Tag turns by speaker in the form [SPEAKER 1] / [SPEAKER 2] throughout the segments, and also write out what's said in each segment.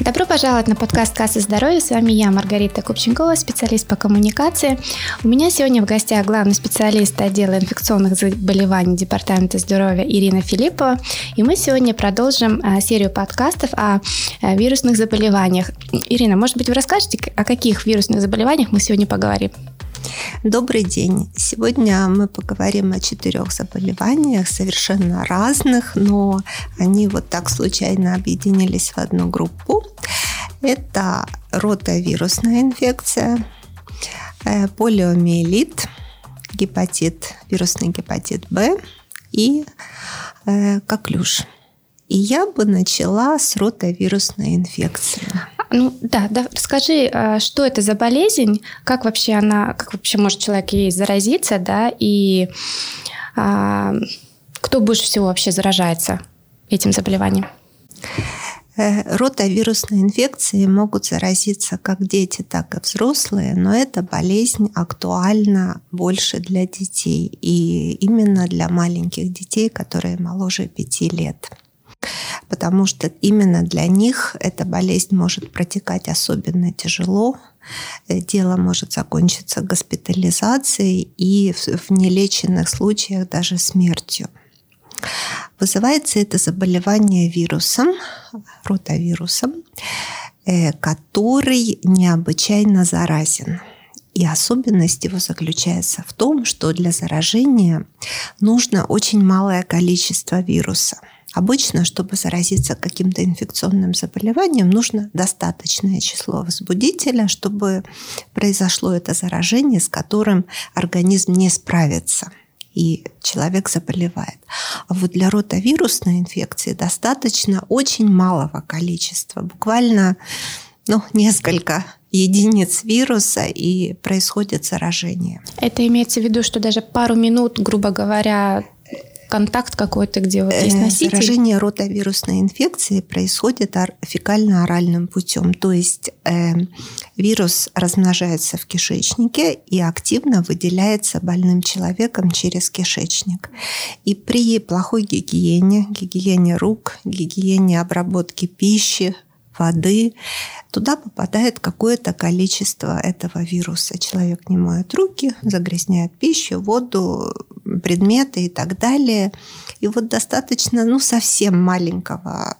[SPEAKER 1] Добро пожаловать на подкаст «Касса здоровья». С вами я, Маргарита Купченкова, специалист по коммуникации. У меня сегодня в гостях главный специалист отдела инфекционных заболеваний Департамента здоровья Ирина Филиппова. И мы сегодня продолжим а, серию подкастов о а, вирусных заболеваниях. Ирина, может быть, вы расскажете, о каких вирусных заболеваниях мы сегодня поговорим?
[SPEAKER 2] Добрый день. Сегодня мы поговорим о четырех заболеваниях, совершенно разных, но они вот так случайно объединились в одну группу. Это ротавирусная инфекция, э, полиомиелит, гепатит, вирусный гепатит Б и э, коклюш. И я бы начала с ротавирусной инфекции.
[SPEAKER 1] Ну да, да, расскажи, а, что это за болезнь, как вообще она, как вообще может человек ей заразиться, да, и а, кто больше всего вообще заражается этим заболеванием?
[SPEAKER 2] Э, ротавирусные инфекции могут заразиться как дети, так и взрослые, но эта болезнь актуальна больше для детей и именно для маленьких детей, которые моложе 5 лет потому что именно для них эта болезнь может протекать особенно тяжело. Э, дело может закончиться госпитализацией и в нелеченных случаях даже смертью. Вызывается это заболевание вирусом, ротавирусом, э, который необычайно заразен. И особенность его заключается в том, что для заражения нужно очень малое количество вируса – Обычно, чтобы заразиться каким-то инфекционным заболеванием, нужно достаточное число возбудителя, чтобы произошло это заражение, с которым организм не справится и человек заболевает. А вот для ротавирусной инфекции достаточно очень малого количества, буквально ну, несколько единиц вируса и происходит заражение.
[SPEAKER 1] Это имеется в виду, что даже пару минут, грубо говоря, контакт какой-то, где вот есть
[SPEAKER 2] э,
[SPEAKER 1] носитель?
[SPEAKER 2] Заражение ротавирусной инфекции происходит фекально-оральным путем, то есть э, вирус размножается в кишечнике и активно выделяется больным человеком через кишечник. И при плохой гигиене, гигиене рук, гигиене обработки пищи, воды, туда попадает какое-то количество этого вируса. Человек не моет руки, загрязняет пищу, воду, предметы и так далее. И вот достаточно ну, совсем маленького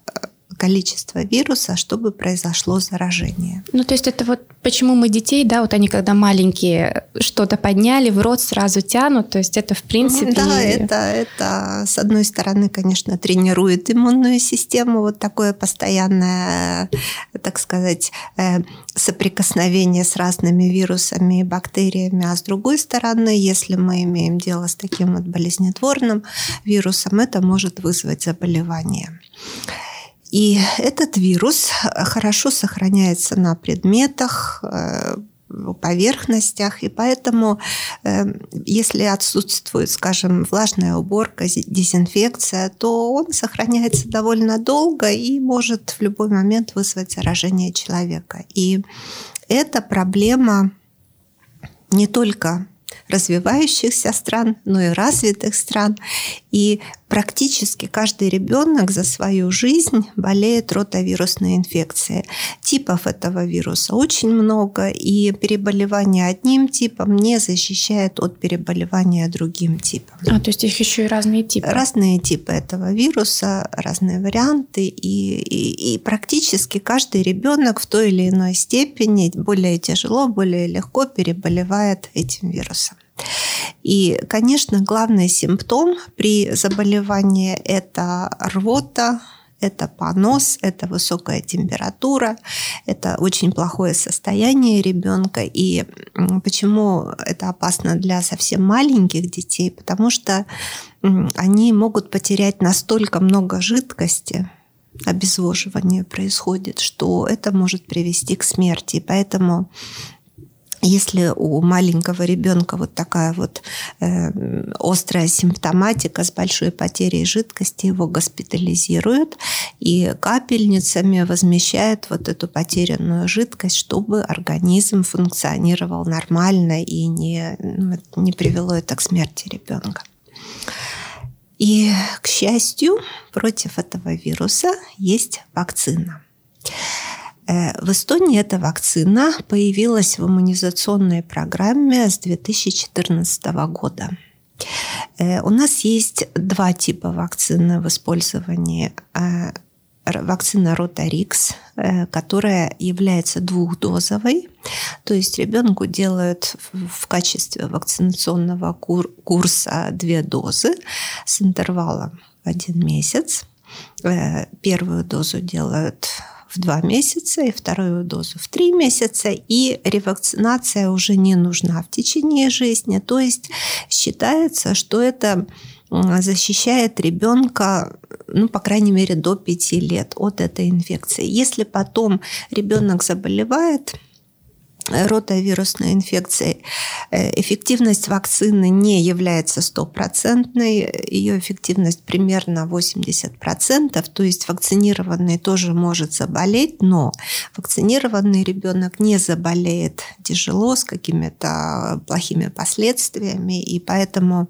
[SPEAKER 2] количество вируса, чтобы произошло заражение.
[SPEAKER 1] Ну, то есть это вот почему мы детей, да, вот они когда маленькие что-то подняли, в рот сразу тянут, то есть это в принципе...
[SPEAKER 2] Да, это, это с одной стороны, конечно, тренирует иммунную систему, вот такое постоянное, так сказать, э, соприкосновение с разными вирусами и бактериями, а с другой стороны, если мы имеем дело с таким вот болезнетворным вирусом, это может вызвать заболевание. И этот вирус хорошо сохраняется на предметах, э, поверхностях, и поэтому, э, если отсутствует, скажем, влажная уборка, дезинфекция, то он сохраняется довольно долго и может в любой момент вызвать заражение человека. И эта проблема не только развивающихся стран, но и развитых стран. И практически каждый ребенок за свою жизнь болеет ротавирусной инфекцией. Типов этого вируса очень много, и переболевание одним типом не защищает от переболевания другим типом.
[SPEAKER 1] А, то есть их еще и разные типы?
[SPEAKER 2] Разные типы этого вируса, разные варианты, и, и, и практически каждый ребенок в той или иной степени более тяжело, более легко переболевает этим вирусом. И, конечно, главный симптом при заболевании – это рвота, это понос, это высокая температура, это очень плохое состояние ребенка. И почему это опасно для совсем маленьких детей? Потому что они могут потерять настолько много жидкости, обезвоживание происходит, что это может привести к смерти. Поэтому если у маленького ребенка вот такая вот э, острая симптоматика с большой потерей жидкости, его госпитализируют и капельницами возмещают вот эту потерянную жидкость, чтобы организм функционировал нормально и не, ну, не привело это к смерти ребенка. И, к счастью, против этого вируса есть вакцина. Э, в Эстонии эта вакцина появилась в иммунизационной программе с 2014 года. Э, у нас есть два типа вакцины в использовании. Э, вакцина Ротарикс, которая является двухдозовой, то есть ребенку делают в качестве вакцинационного курса две дозы с интервалом один месяц. Первую дозу делают в два месяца и вторую дозу в три месяца, и ревакцинация уже не нужна в течение жизни. То есть считается, что это защищает ребенка, ну, по крайней мере, до 5 лет от этой инфекции. Если потом ребенок заболевает, ротавирусной инфекцией. Э, эффективность вакцины не является стопроцентной, ее эффективность примерно 80%, то есть вакцинированный тоже может заболеть, но вакцинированный ребенок не заболеет тяжело с какими-то плохими последствиями, и поэтому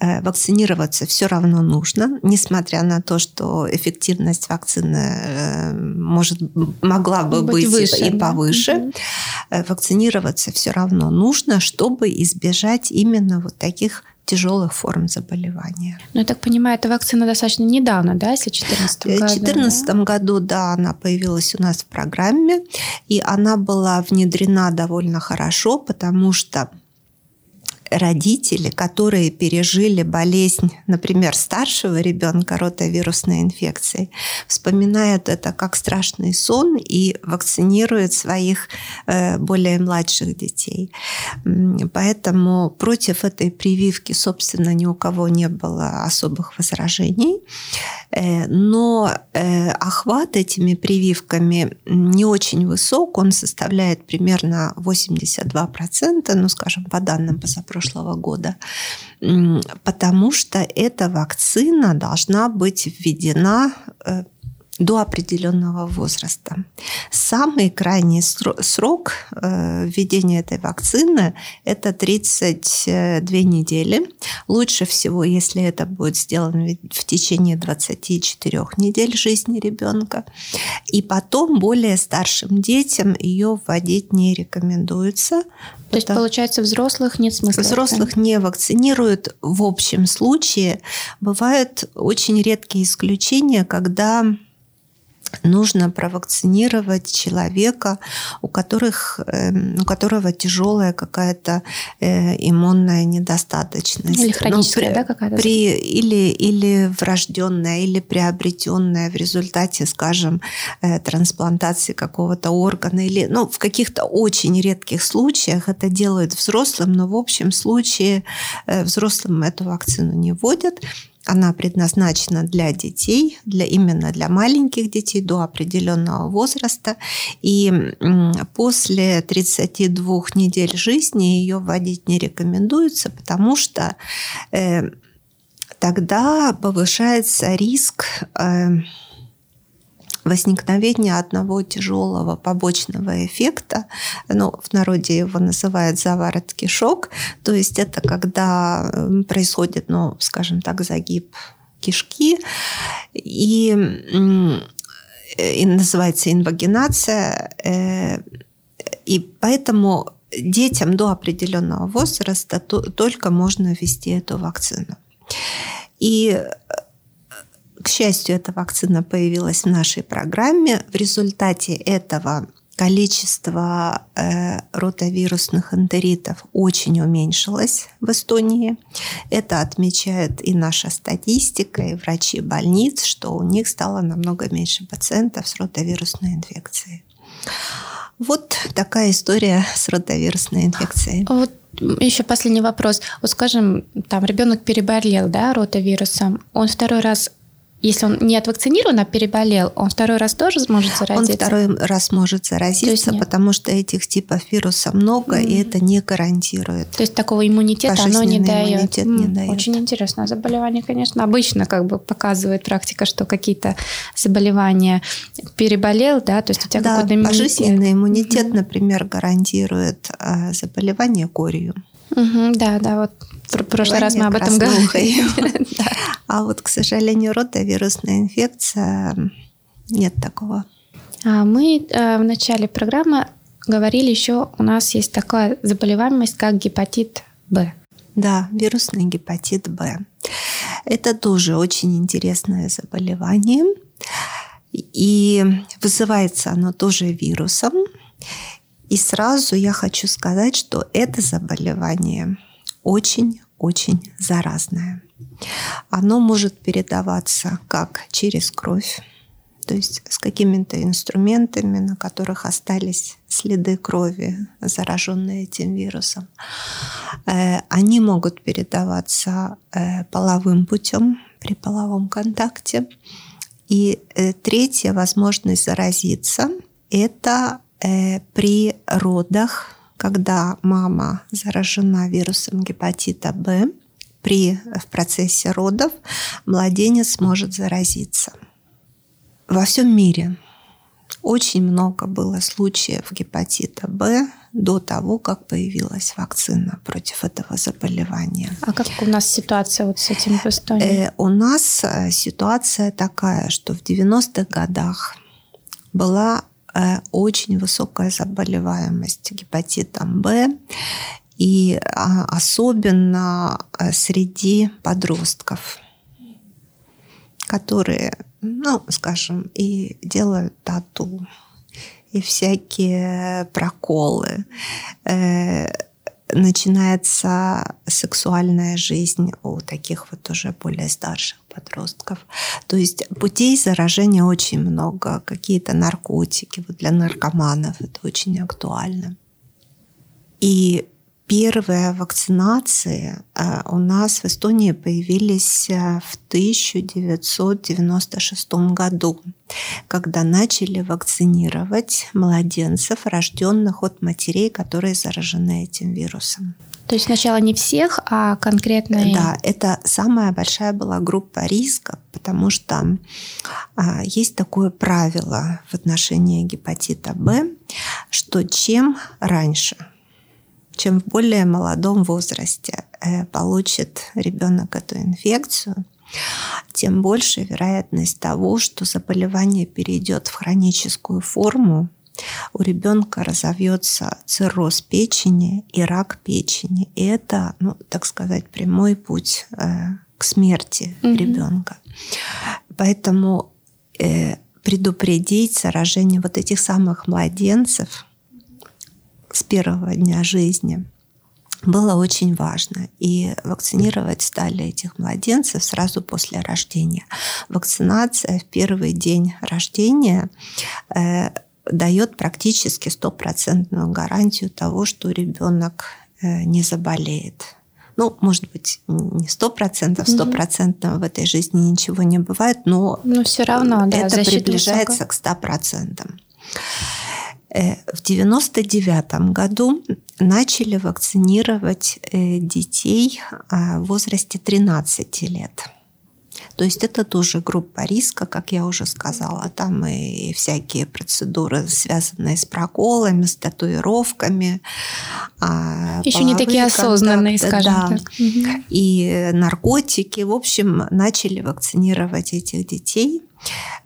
[SPEAKER 2] Э, вакцинироваться все равно нужно, несмотря на то, что эффективность вакцины э, может, могла бы быть, быть выше, и повыше. Угу. Вакцинироваться все равно нужно, чтобы избежать именно вот таких тяжелых форм заболевания.
[SPEAKER 1] Ну, я так понимаю, эта вакцина достаточно недавно, да, если в 2014 году?
[SPEAKER 2] В 2014 да? году, да, она появилась у нас в программе, и она была внедрена довольно хорошо, потому что родители, которые пережили болезнь, например, старшего ребенка ротавирусной инфекцией, вспоминают это как страшный сон и вакцинируют своих э, более младших детей. Поэтому против этой прививки, собственно, ни у кого не было особых возражений. Э, но э, охват этими прививками не очень высок, он составляет примерно 82%, ну, скажем, по данным позапрошлого года, потому что эта вакцина должна быть введена э, до определенного возраста. Самый крайний срок э, введения этой вакцины – это 32 недели. Лучше всего, если это будет сделано в течение 24 недель жизни ребенка. И потом более старшим детям ее вводить не рекомендуется.
[SPEAKER 1] То есть, получается, взрослых нет смысла?
[SPEAKER 2] Взрослых не вакцинируют в общем случае. Бывают очень редкие исключения, когда нужно провакцинировать человека, у, которых, эм, у которого тяжелая какая-то э, иммунная недостаточность.
[SPEAKER 1] Или хроническая, ну, при, да, какая-то?
[SPEAKER 2] При, или, или врожденная, или приобретенная в результате, скажем, э, трансплантации какого-то органа. Или, ну, в каких-то очень редких случаях это делают взрослым, но в общем случае э, взрослым эту вакцину не вводят. Она предназначена для детей, для, именно для маленьких детей до определенного возраста. И после 32 недель жизни ее вводить не рекомендуется, потому что э, тогда повышается риск э, возникновение одного тяжелого побочного эффекта. Ну, в народе его называют заворот кишок. То есть это когда происходит, ну, скажем так, загиб кишки. И, и называется инвагинация. Э, и поэтому детям до определенного возраста только можно ввести эту вакцину. И к счастью, эта вакцина появилась в нашей программе. В результате этого количество э, ротавирусных энтеритов очень уменьшилось в Эстонии. Это отмечает и наша статистика, и врачи больниц, что у них стало намного меньше пациентов с ротавирусной инфекцией. Вот такая история с ротавирусной инфекцией.
[SPEAKER 1] Вот еще последний вопрос. Вот скажем, там ребенок переболел, да, ротавирусом, он второй раз если он не отвакцинирован, а переболел, он второй раз тоже сможет заразиться?
[SPEAKER 2] Он второй раз может заразиться, потому что этих типов вируса много, mm. и это не гарантирует.
[SPEAKER 1] То есть такого иммунитета оно не дает. Не дает. Очень интересное заболевание, конечно. Обычно как бы показывает практика, что какие-то заболевания переболел, да, то есть у тебя
[SPEAKER 2] да,
[SPEAKER 1] какой-то
[SPEAKER 2] иммунитет. пожизненный иммунитет, mm. например, гарантирует э, заболевание корью.
[SPEAKER 1] Угу, да, да, вот в прошлый раз мы об этом говорили.
[SPEAKER 2] А вот, к сожалению, ротовирусная инфекция нет такого.
[SPEAKER 1] А мы э, в начале программы говорили еще, у нас есть такая заболеваемость, как гепатит Б.
[SPEAKER 2] Да, вирусный гепатит Б. Это тоже очень интересное заболевание. И вызывается оно тоже вирусом. И сразу я хочу сказать, что это заболевание очень-очень заразное. Оно может передаваться как через кровь, то есть с какими-то инструментами, на которых остались следы крови, зараженные этим вирусом. Э, они могут передаваться э, половым путем при половом контакте. И э, третья возможность заразиться – это при родах когда мама заражена вирусом гепатита Б, при, в процессе родов младенец может заразиться. Во всем мире очень много было случаев гепатита Б до того, как появилась вакцина против этого заболевания.
[SPEAKER 1] А как у нас ситуация вот с этим в Эстонии?
[SPEAKER 2] Э, у нас э, ситуация такая, что в 90-х годах была Э, очень высокая заболеваемость гепатитом Б, и а, особенно э, среди подростков, которые, ну, скажем, и делают тату, и всякие проколы, э, начинается сексуальная жизнь у таких вот уже более старших подростков. То есть путей заражения очень много. Какие-то наркотики. Вот для наркоманов это очень актуально. И Первые вакцинации э, у нас в Эстонии появились э, в 1996 году, когда начали вакцинировать младенцев, рожденных от матерей, которые заражены этим вирусом.
[SPEAKER 1] То есть сначала не всех, а конкретно...
[SPEAKER 2] Да, это самая большая была группа риска, потому что а, есть такое правило в отношении гепатита Б, что чем раньше – чем в более молодом возрасте э, получит ребенок эту инфекцию, тем больше вероятность того, что заболевание перейдет в хроническую форму, у ребенка разовьется цирроз печени и рак печени. И это, ну, так сказать, прямой путь э, к смерти mm-hmm. ребенка. Поэтому э, предупредить заражение вот этих самых младенцев с первого дня жизни было очень важно. И вакцинировать стали этих младенцев сразу после рождения. Вакцинация в первый день рождения э, дает практически стопроцентную гарантию того, что ребенок э, не заболеет. Ну, может быть, не сто процентов, стопроцентно в этой жизни ничего не бывает, но,
[SPEAKER 1] но все равно да,
[SPEAKER 2] это приближается высоко. к ста процентам. Э, в 1999 году начали вакцинировать э, детей а, в возрасте 13 лет. То есть это тоже группа риска, как я уже сказала. Там и всякие процедуры, связанные с проколами, с татуировками.
[SPEAKER 1] А, Еще не такие осознанные, скажем да. так.
[SPEAKER 2] И наркотики. В общем, начали вакцинировать этих детей.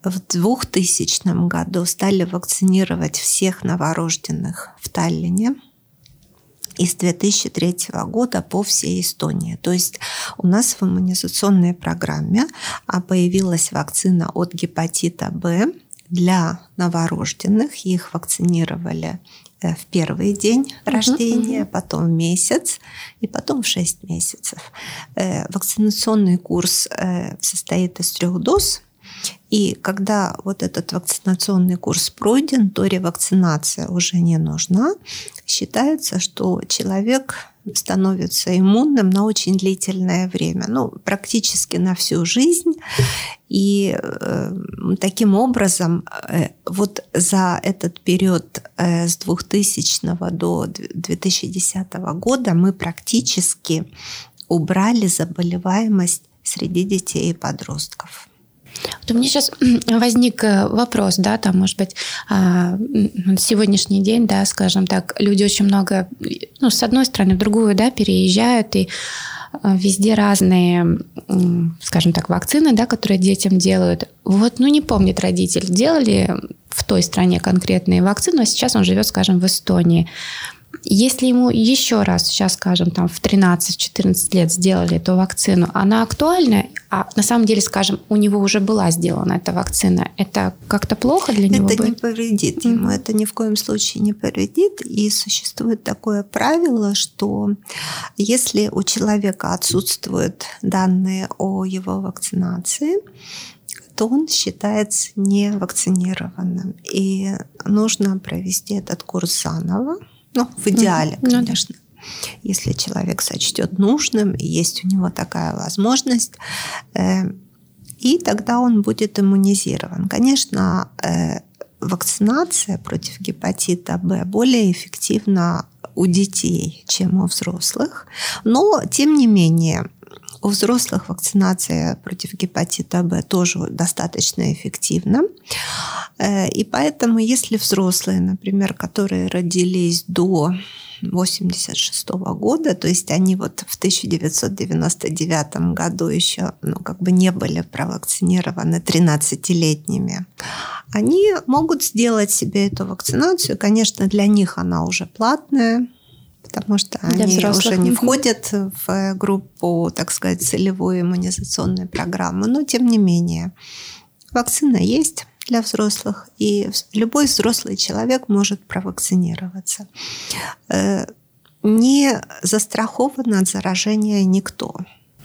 [SPEAKER 2] В 2000 году стали вакцинировать всех новорожденных в Таллине и с 2003 года по всей Эстонии. То есть у нас в иммунизационной программе а, появилась вакцина от гепатита Б для новорожденных. Их вакцинировали э, в первый день рождения, потом в месяц и потом в 6 месяцев. Э, вакцинационный курс э, состоит из трех доз – и когда вот этот вакцинационный курс пройден, то ревакцинация уже не нужна. Считается, что человек становится иммунным на очень длительное время, ну, практически на всю жизнь. И э, таким образом, э, вот за этот период э, с 2000 до 2010 года мы практически убрали заболеваемость среди детей и подростков.
[SPEAKER 1] Вот у меня сейчас возник э, вопрос, да, там, может быть, а, сегодняшний день, да, скажем так, люди очень много, ну, с одной стороны, в другую, да, переезжают, и а, везде разные, скажем так, вакцины, да, которые детям делают. Вот, ну, не помнит родитель, делали в той стране конкретные вакцины, а сейчас он живет, скажем, в Эстонии. Если ему еще раз, сейчас скажем, там в 13-14 лет сделали эту вакцину, она актуальна, а на самом деле, скажем, у него уже была сделана эта вакцина, это как-то плохо для него?
[SPEAKER 2] Это
[SPEAKER 1] будет?
[SPEAKER 2] не повредит ему, mm-hmm. это ни в коем случае не повредит. И существует такое правило, что если у человека отсутствуют данные о его вакцинации, то он считается невакцинированным. И нужно провести этот курс заново, ну, в идеале, mm-hmm. конечно. Если человек сочтет нужным, есть у него такая возможность, э, и тогда он будет иммунизирован. Конечно, э, вакцинация против гепатита Б более эффективна у детей, чем у взрослых. Но, тем не менее, у взрослых вакцинация против гепатита Б тоже достаточно эффективна. Э, и поэтому, если взрослые, например, которые родились до 86 года, то есть они вот в 1999 году еще ну, как бы не были провакцинированы 13-летними, они могут сделать себе эту вакцинацию. Конечно, для них она уже платная, потому что Для они взрослых. уже не входят в группу, так сказать, целевой иммунизационной программы. Но тем не менее, вакцина есть для взрослых, и любой взрослый человек может провакцинироваться. Э, не застрахован от заражения никто.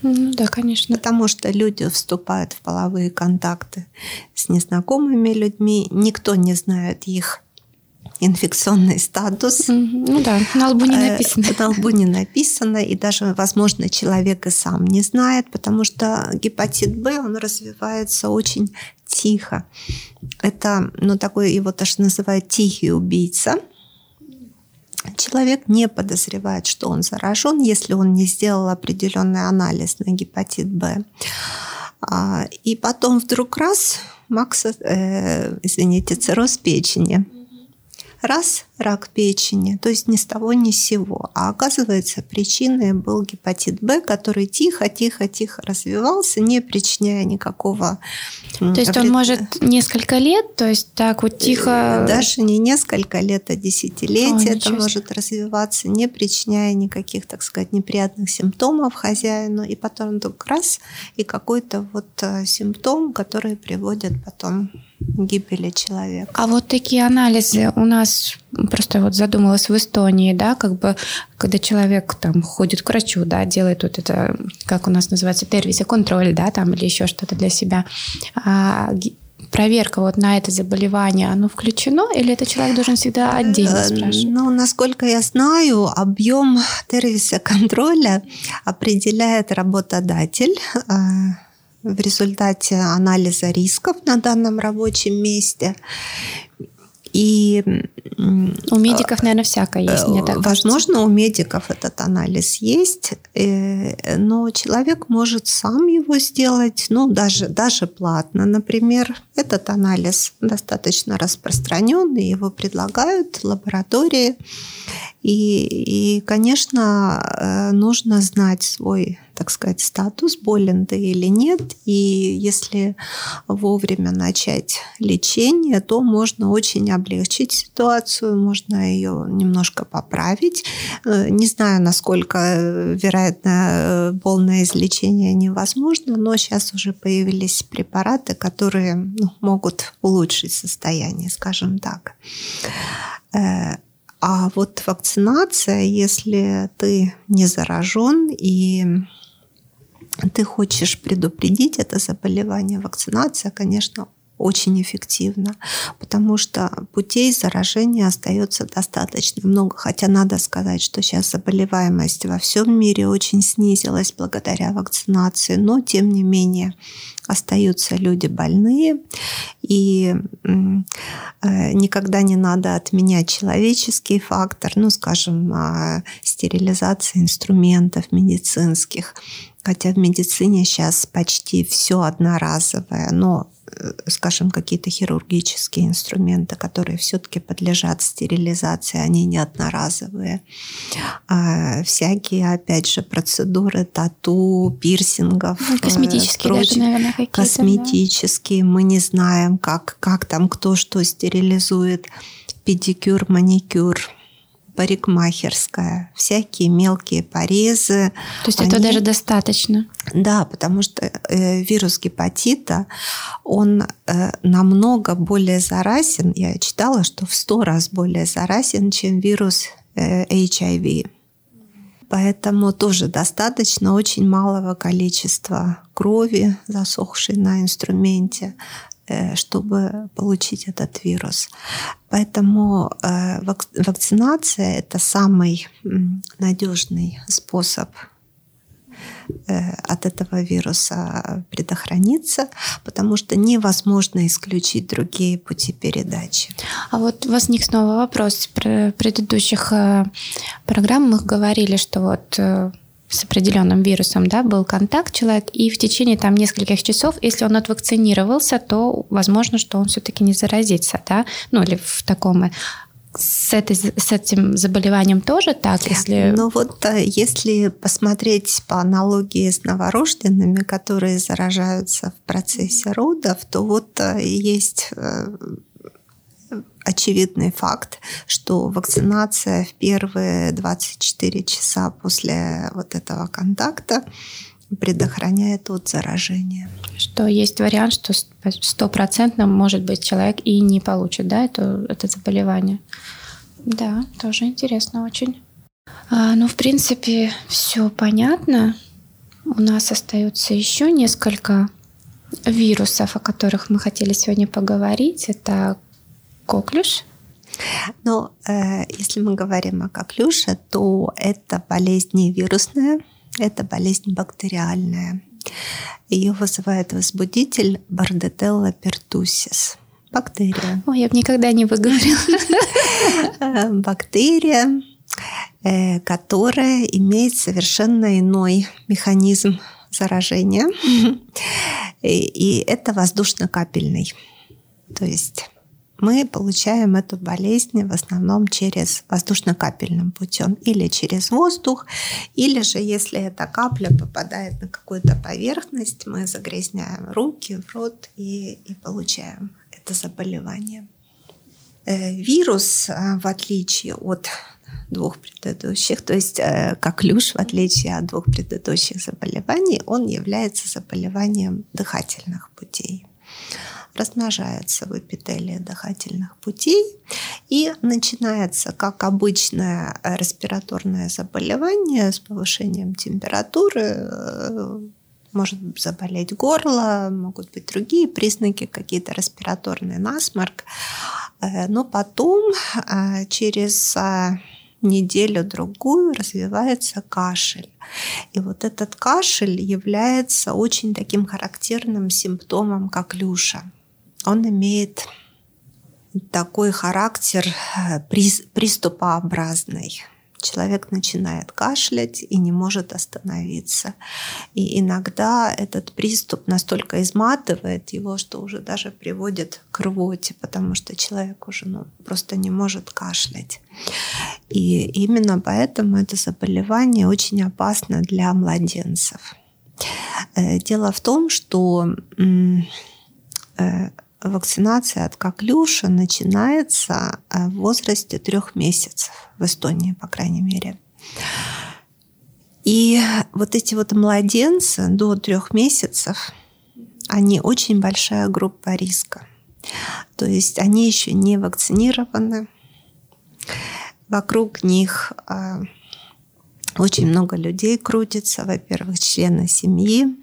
[SPEAKER 1] Ну, да, конечно.
[SPEAKER 2] Потому что люди вступают в половые контакты с незнакомыми людьми, никто не знает их инфекционный статус.
[SPEAKER 1] Ну да, на лбу не э, написано.
[SPEAKER 2] На лбу не написано, и даже, возможно, человек и сам не знает, потому что гепатит Б, он развивается очень тихо. Это, ну, такой его даже называют тихий убийца. Человек не подозревает, что он заражен, если он не сделал определенный анализ на гепатит Б. А, и потом вдруг раз, Макса, э, извините, цирроз печени – Раз – рак печени, то есть ни с того ни с сего. А оказывается, причиной был гепатит Б, который тихо-тихо-тихо развивался, не причиняя никакого...
[SPEAKER 1] То есть он может несколько лет, то есть так вот тихо...
[SPEAKER 2] Э, даже не несколько лет, а десятилетия О, это может развиваться, не причиняя никаких, так сказать, неприятных симптомов хозяину. И потом вдруг раз, и какой-то вот э, симптом, который приводит потом гибели человека.
[SPEAKER 1] А вот такие анализы у нас просто вот задумалась в Эстонии, да, как бы, когда человек там ходит к врачу, да, делает вот это, как у нас называется, тервисе контроль, да, там или еще что-то для себя. А проверка вот на это заболевание, оно включено или это человек должен всегда отдельно э, спрашивать?
[SPEAKER 2] Ну, насколько я знаю, объем тервиса контроля определяет работодатель э, в результате анализа рисков на данном рабочем месте.
[SPEAKER 1] И у медиков, наверное, всякое есть, мне так
[SPEAKER 2] Возможно, кажется. у медиков этот анализ есть, э, но человек может сам его сделать, ну, даже, даже платно. Например, этот анализ достаточно распространенный, его предлагают лаборатории. И, и, конечно, э, нужно знать свой, так сказать, статус, болен ты или нет. И если вовремя начать лечение, то можно очень облегчить ситуацию, можно ее немножко поправить. Э, не знаю, насколько, э, вероятно, полное излечение невозможно, но сейчас уже появились препараты, которые ну, могут улучшить состояние, скажем так. А вот вакцинация, если ты не заражен и ты хочешь предупредить это заболевание, вакцинация, конечно, очень эффективно, потому что путей заражения остается достаточно много. Хотя надо сказать, что сейчас заболеваемость во всем мире очень снизилась благодаря вакцинации, но тем не менее остаются люди больные, и э, никогда не надо отменять человеческий фактор, ну, скажем, а, стерилизация инструментов медицинских. Хотя в медицине сейчас почти все одноразовое, но скажем, какие-то хирургические инструменты, которые все-таки подлежат стерилизации, они не одноразовые. А всякие, опять же, процедуры тату, пирсингов.
[SPEAKER 1] Ну, косметические
[SPEAKER 2] прочь, даже, наверное, какие-то. Косметические. Да. Мы не знаем, как, как там кто что стерилизует. Педикюр, маникюр парикмахерская, всякие мелкие порезы.
[SPEAKER 1] То есть они... это даже достаточно?
[SPEAKER 2] Да, потому что э, вирус гепатита, он э, намного более заразен. Я читала, что в сто раз более заразен, чем вирус э, HIV. Поэтому тоже достаточно очень малого количества крови, засохшей на инструменте, чтобы получить этот вирус. Поэтому э, вакцинация – это самый надежный способ э, от этого вируса предохраниться, потому что невозможно исключить другие пути передачи.
[SPEAKER 1] А вот возник снова вопрос. Про предыдущих программ мы говорили, что вот с определенным вирусом, да, был контакт человек, и в течение там нескольких часов, если он отвакцинировался, то возможно, что он все-таки не заразится, да, ну или в таком с, этой, с этим заболеванием тоже так, если...
[SPEAKER 2] Ну вот э, если посмотреть по аналогии с новорожденными, которые заражаются в процессе родов, то вот э, есть э, очевидный факт, что вакцинация в первые 24 часа после вот этого контакта предохраняет от заражения.
[SPEAKER 1] Что есть вариант, что стопроцентно, может быть, человек и не получит да, это, это заболевание. Да, тоже интересно очень. А, ну, в принципе, все понятно. У нас остается еще несколько вирусов, о которых мы хотели сегодня поговорить. Это коклюш?
[SPEAKER 2] Ну, э, если мы говорим о коклюше, то это болезнь не вирусная, это болезнь бактериальная. Ее вызывает возбудитель Bordetella pertussis. Бактерия.
[SPEAKER 1] Ой, я бы никогда не выговорила.
[SPEAKER 2] Э, бактерия, э, которая имеет совершенно иной механизм заражения. И это воздушно-капельный. То есть мы получаем эту болезнь в основном через воздушно-капельным путем или через воздух, или же если эта капля попадает на какую-то поверхность, мы загрязняем руки, рот и, и получаем это заболевание. Э, вирус, э, в отличие от двух предыдущих, то есть э, как люш, в отличие от двух предыдущих заболеваний, он является заболеванием дыхательных путей размножается в эпителии дыхательных путей и начинается как обычное респираторное заболевание с повышением температуры, э, может заболеть горло, могут быть другие признаки, какие-то респираторные насморк. Э, но потом э, через неделю-другую развивается кашель. И вот этот кашель является очень таким характерным симптомом коклюша он имеет такой характер э, приступообразный. Человек начинает кашлять и не может остановиться. И иногда этот приступ настолько изматывает его, что уже даже приводит к рвоте, потому что человек уже ну, просто не может кашлять. И именно поэтому это заболевание очень опасно для младенцев. Э, дело в том, что э, вакцинация от коклюша начинается э, в возрасте трех месяцев, в Эстонии, по крайней мере. И вот эти вот младенцы до трех месяцев, они очень большая группа риска. То есть они еще не вакцинированы. Вокруг них э, очень много людей крутится. Во-первых, члены семьи,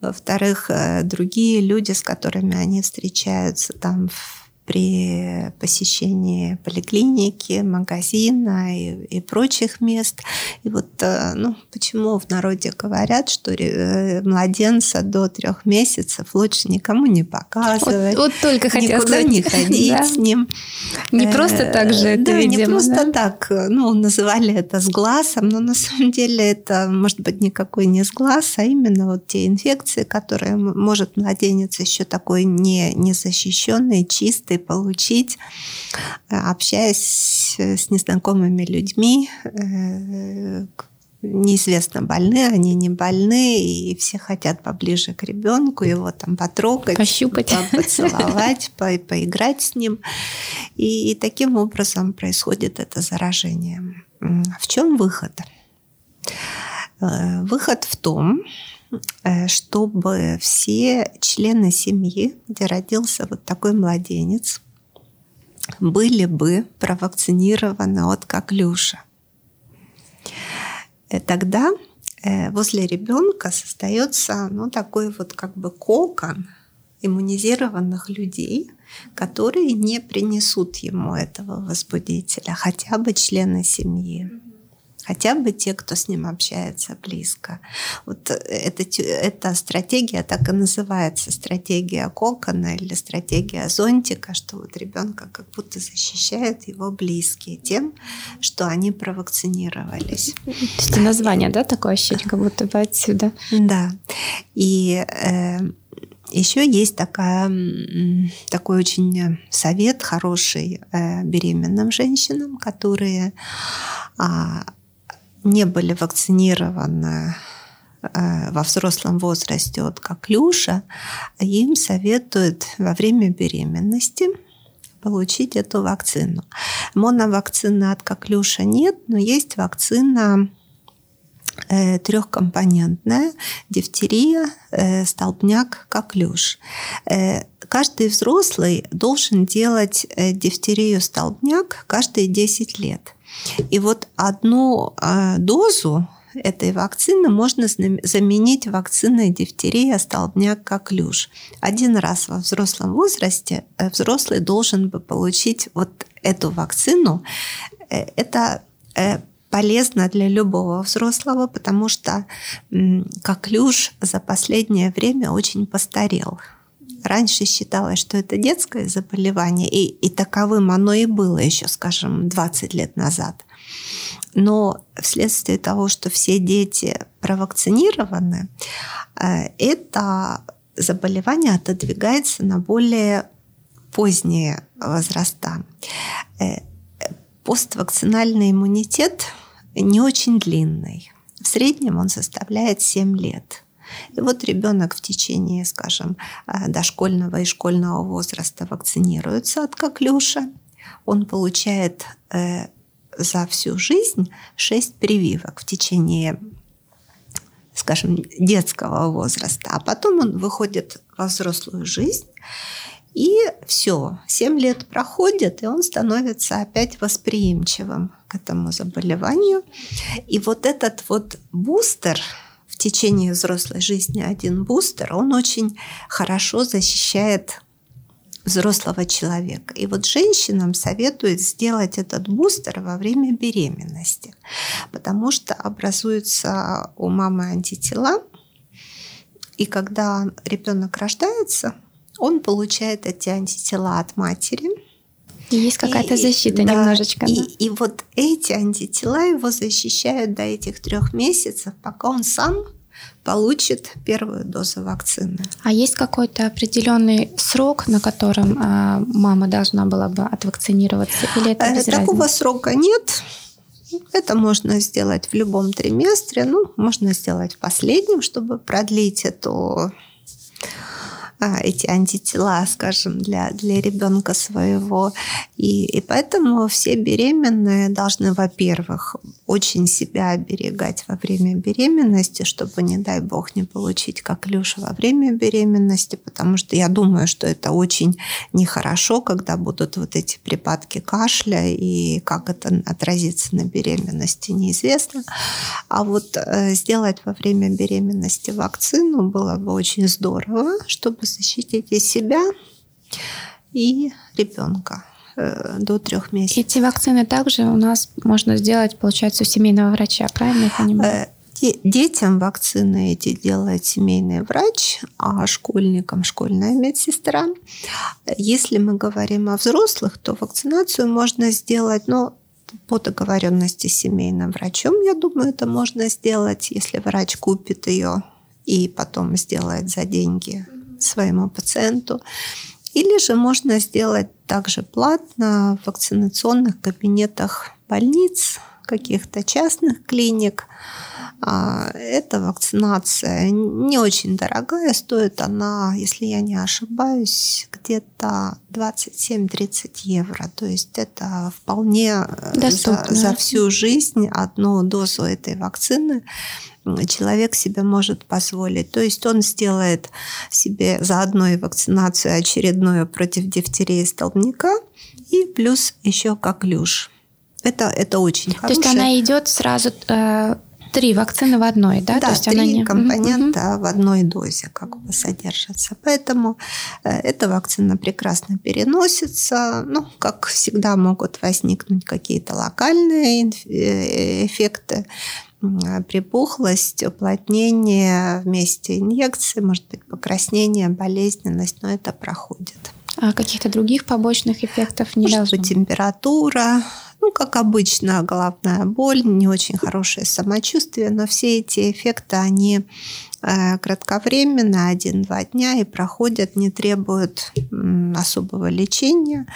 [SPEAKER 2] Во-вторых, э, другие люди, с которыми они встречаются там в при посещении поликлиники, магазина и, и прочих мест. И вот э, ну, почему в народе говорят, что э, младенца до трех месяцев лучше никому не показывать.
[SPEAKER 1] Вот, вот только хотела
[SPEAKER 2] Никуда
[SPEAKER 1] сказать.
[SPEAKER 2] не ходить
[SPEAKER 1] да.
[SPEAKER 2] с ним.
[SPEAKER 1] Не просто так же это,
[SPEAKER 2] да,
[SPEAKER 1] видимо.
[SPEAKER 2] не просто
[SPEAKER 1] да?
[SPEAKER 2] так. Ну, называли это с глазом, но на самом деле это может быть никакой не с глаз, а именно вот те инфекции, которые может младенец еще такой не, незащищенный, чистый получить, э, общаясь с незнакомыми людьми, э, неизвестно, больны они, не больны, и все хотят поближе к ребенку, его там потрогать,
[SPEAKER 1] Пощупать.
[SPEAKER 2] поцеловать, по поиграть с ним. И, и таким образом происходит это заражение. В чем выход? Э, Выход в том, чтобы все члены семьи, где родился вот такой младенец, были бы провакцинированы от коклюша. Э, Тогда э, возле ребенка создается ну, такой вот как бы кокон иммунизированных людей, которые не принесут ему этого возбудителя, хотя бы члены семьи хотя бы те, кто с ним общается близко. Вот эта, эта стратегия так и называется стратегия кокона или стратегия зонтика, что вот ребенка как будто защищают его близкие тем, что они провакцинировались.
[SPEAKER 1] То есть название, да, такое ощущение, как будто бы отсюда.
[SPEAKER 2] Да. И э, еще есть такая, такой очень совет хороший э, беременным женщинам, которые а, не были вакцинированы э, во взрослом возрасте от коклюша, им советуют во время беременности получить эту вакцину. Моновакцины от коклюша нет, но есть вакцина э, трехкомпонентная, дифтерия, э, столбняк, коклюш. Каждый взрослый должен делать дифтерию, столбняк каждые 10 лет. И вот одну э, дозу этой вакцины можно заменить вакциной дифтерия, столбняк, коклюш. Один раз во взрослом возрасте взрослый должен бы получить вот эту вакцину. Это полезно для любого взрослого, потому что коклюш за последнее время очень постарел. Раньше считалось, что это детское заболевание, и, и таковым оно и было еще, скажем, 20 лет назад. Но вследствие того, что все дети провакцинированы, это заболевание отодвигается на более поздние возраста. Поствакцинальный иммунитет не очень длинный. В среднем он составляет 7 лет. И вот ребенок в течение, скажем, дошкольного и школьного возраста вакцинируется от коклюша. Он получает за всю жизнь 6 прививок в течение, скажем, детского возраста. А потом он выходит во взрослую жизнь и все, 7 лет проходит, и он становится опять восприимчивым к этому заболеванию. И вот этот вот бустер в течение взрослой жизни, один бустер, он очень хорошо защищает взрослого человека. И вот женщинам советуют сделать этот бустер во время беременности, потому что образуются у мамы антитела, и когда ребенок рождается, он получает эти антитела от матери.
[SPEAKER 1] И есть какая-то защита
[SPEAKER 2] да,
[SPEAKER 1] немножечко.
[SPEAKER 2] И,
[SPEAKER 1] да?
[SPEAKER 2] и вот эти антитела его защищают до этих трех месяцев, пока он сам получит первую дозу вакцины.
[SPEAKER 1] А есть какой-то определенный срок, на котором э, мама должна была бы отвакцинироваться? Или это без
[SPEAKER 2] Такого
[SPEAKER 1] разницы?
[SPEAKER 2] срока нет. Это можно сделать в любом триместре, ну, можно сделать в последнем, чтобы продлить эту эти антитела, скажем, для, для ребенка своего. И, и поэтому все беременные должны, во-первых, очень себя оберегать во время беременности, чтобы, не дай бог, не получить коклюш во время беременности, потому что я думаю, что это очень нехорошо, когда будут вот эти припадки кашля, и как это отразится на беременности, неизвестно. А вот э, сделать во время беременности вакцину было бы очень здорово, чтобы защитить и себя, и ребенка э, до трех месяцев.
[SPEAKER 1] Эти вакцины также у нас можно сделать, получается, у семейного врача, правильно я понимаю? Э,
[SPEAKER 2] детям вакцины эти делает семейный врач, а школьникам школьная медсестра. Если мы говорим о взрослых, то вакцинацию можно сделать, но по договоренности с семейным врачом, я думаю, это можно сделать, если врач купит ее и потом сделает за деньги своему пациенту. Или же можно сделать также платно в вакцинационных кабинетах больниц, каких-то частных клиник. А, эта вакцинация не очень дорогая, стоит она, если я не ошибаюсь, где-то 27-30 евро. То есть это вполне за, за всю жизнь одну дозу этой вакцины человек себе может позволить. То есть он сделает себе заодно и вакцинацию очередную против дифтерии столбняка и плюс еще коклюш. Это, это очень
[SPEAKER 1] хорошо. То есть она идет сразу э, три вакцины в одной, да?
[SPEAKER 2] Да,
[SPEAKER 1] То есть
[SPEAKER 2] три она не... компонента угу. в одной дозе как бы содержатся. Поэтому э, эта вакцина прекрасно переносится. Ну, как всегда, могут возникнуть какие-то локальные э, эффекты припухлость, уплотнение вместе инъекции, может быть, покраснение, болезненность, но это проходит.
[SPEAKER 1] А каких-то других побочных эффектов не
[SPEAKER 2] может
[SPEAKER 1] должно?
[SPEAKER 2] быть температура, ну, как обычно, головная боль, не очень хорошее самочувствие, но все эти эффекты, они кратковременно, один-два дня и проходят, не требуют особого лечения.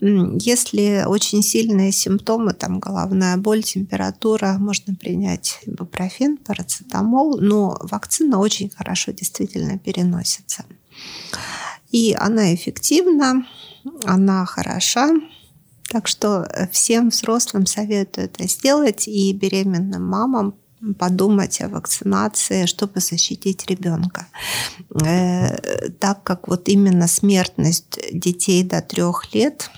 [SPEAKER 2] Если очень сильные симптомы, там головная боль, температура, можно принять ибупрофен, парацетамол, но вакцина очень хорошо действительно переносится. И она эффективна, она хороша, так что э, всем взрослым советую это сделать и беременным мамам подумать о вакцинации, чтобы защитить ребенка. Э, так как вот именно смертность детей до трех лет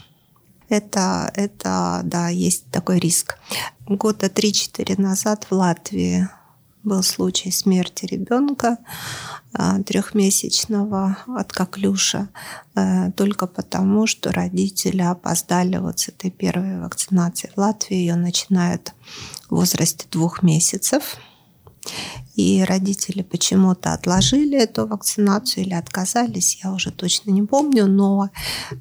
[SPEAKER 2] это, это, да, есть такой риск. Года 3-4 назад в Латвии был случай смерти ребенка а, трехмесячного от коклюша э, только потому, что родители опоздали вот с этой первой вакцинацией. В Латвии ее начинают в возрасте двух месяцев. И родители почему-то отложили эту вакцинацию или отказались, я уже точно не помню, но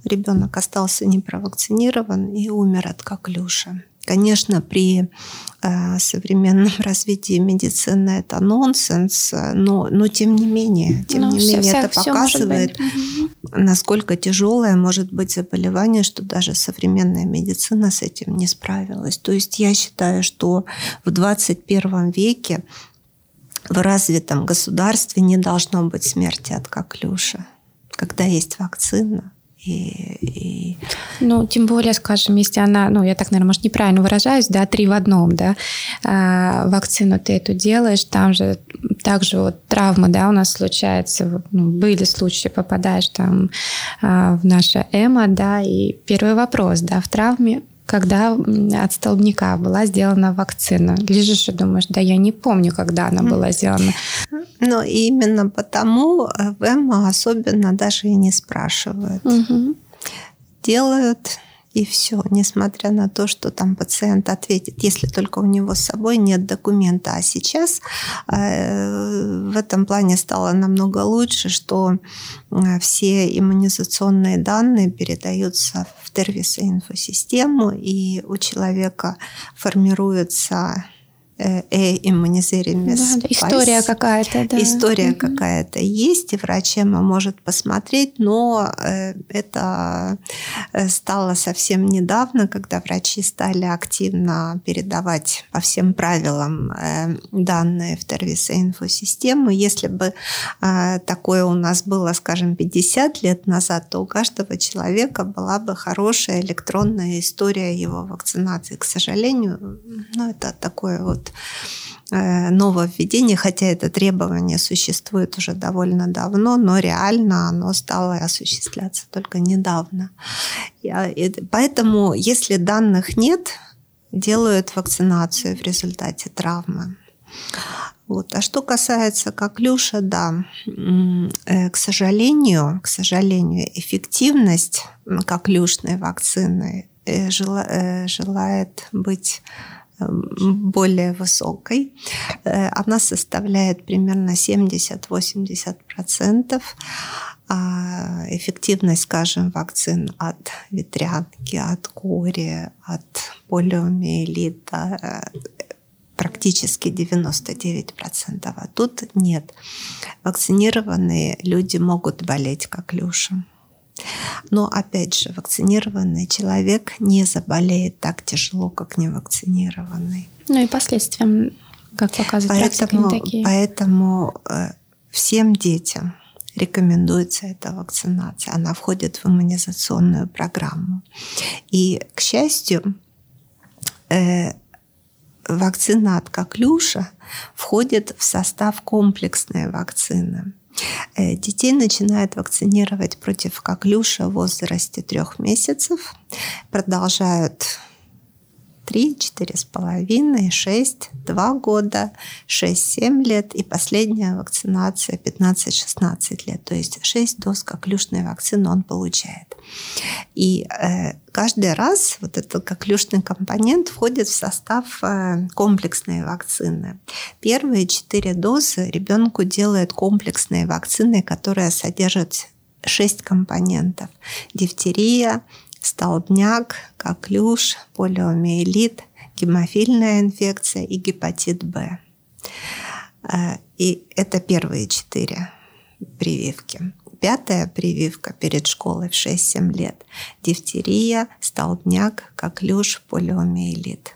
[SPEAKER 2] ребенок остался непровакцинирован и умер от коклюша. Конечно, при э, современном развитии медицины это нонсенс, но, но тем не менее, тем ну, не все, менее это показывает, насколько тяжелое может быть заболевание, что даже современная медицина с этим не справилась. То есть я считаю, что в 21 веке в развитом государстве не должно быть смерти от коклюша, когда есть вакцина. И,
[SPEAKER 1] и... Ну, тем более, скажем, если она, ну, я так, наверное, может, неправильно выражаюсь, да, три в одном, да, а, вакцину ты эту делаешь, там же также вот травмы, да, у нас случается, ну, были случаи, попадаешь там а, в наше эмо, да, и первый вопрос, да, в травме когда от столбняка была сделана вакцина. Лежишь и думаешь, да я не помню, когда она была сделана.
[SPEAKER 2] Но именно потому э, в ЭМА особенно даже и не спрашивают. Угу. Делают и все, несмотря на то, что там пациент ответит, если только у него с собой нет документа. А сейчас э, в этом плане стало намного лучше, что э, все иммунизационные данные передаются в Тервис инфосистему, и у человека формируется э, иммунизируемость.
[SPEAKER 1] Да, история какая-то. Да.
[SPEAKER 2] История угу. какая-то есть, и врач может посмотреть, но э, это э, стало совсем недавно, когда врачи стали активно передавать по всем правилам данные в Тервиса инфосистему. Если бы такое у нас было, скажем, 50 лет назад, то у каждого человека была бы хорошая электронная история его вакцинации. К сожалению, ну, это такое вот э, нововведение, хотя это требование существует уже довольно давно, но реально оно стало осуществляться только недавно. Поэтому, если данных нет, делают вакцинацию в результате травмы. Вот. А что касается коклюша, да, э, к сожалению, к сожалению, эффективность коклюшной вакцины э, желает быть более высокой. Э, она составляет примерно 70-80%. А эффективность, скажем, вакцин от ветрянки, от кори, от полиомиелита э, практически 99%. А тут нет. Вакцинированные люди могут болеть коклюшем. Но опять же, вакцинированный человек не заболеет так тяжело, как невакцинированный.
[SPEAKER 1] Ну и последствия, как показывает
[SPEAKER 2] поэтому,
[SPEAKER 1] практика, такие.
[SPEAKER 2] Поэтому э, всем детям рекомендуется эта вакцинация. Она входит в иммунизационную программу. И, к счастью, э, вакцина от коклюша входит в состав комплексной вакцины. Э, детей начинают вакцинировать против коклюша в возрасте трех месяцев, продолжают 3, 4,5, 6, 2 года, 6-7 лет и последняя вакцинация 15-16 лет. То есть 6 доз коклюшной вакцины он получает. И э, каждый раз вот этот коклюшный компонент входит в состав э, комплексной вакцины. Первые 4 дозы ребенку делают комплексные вакцины, которые содержат 6 компонентов. Дифтерия, столбняк, коклюш, полиомиелит, гемофильная инфекция и гепатит Б. Э, и это первые четыре прививки. Пятая прививка перед школой в 6-7 лет. Дифтерия, столбняк, коклюш, полиомиелит.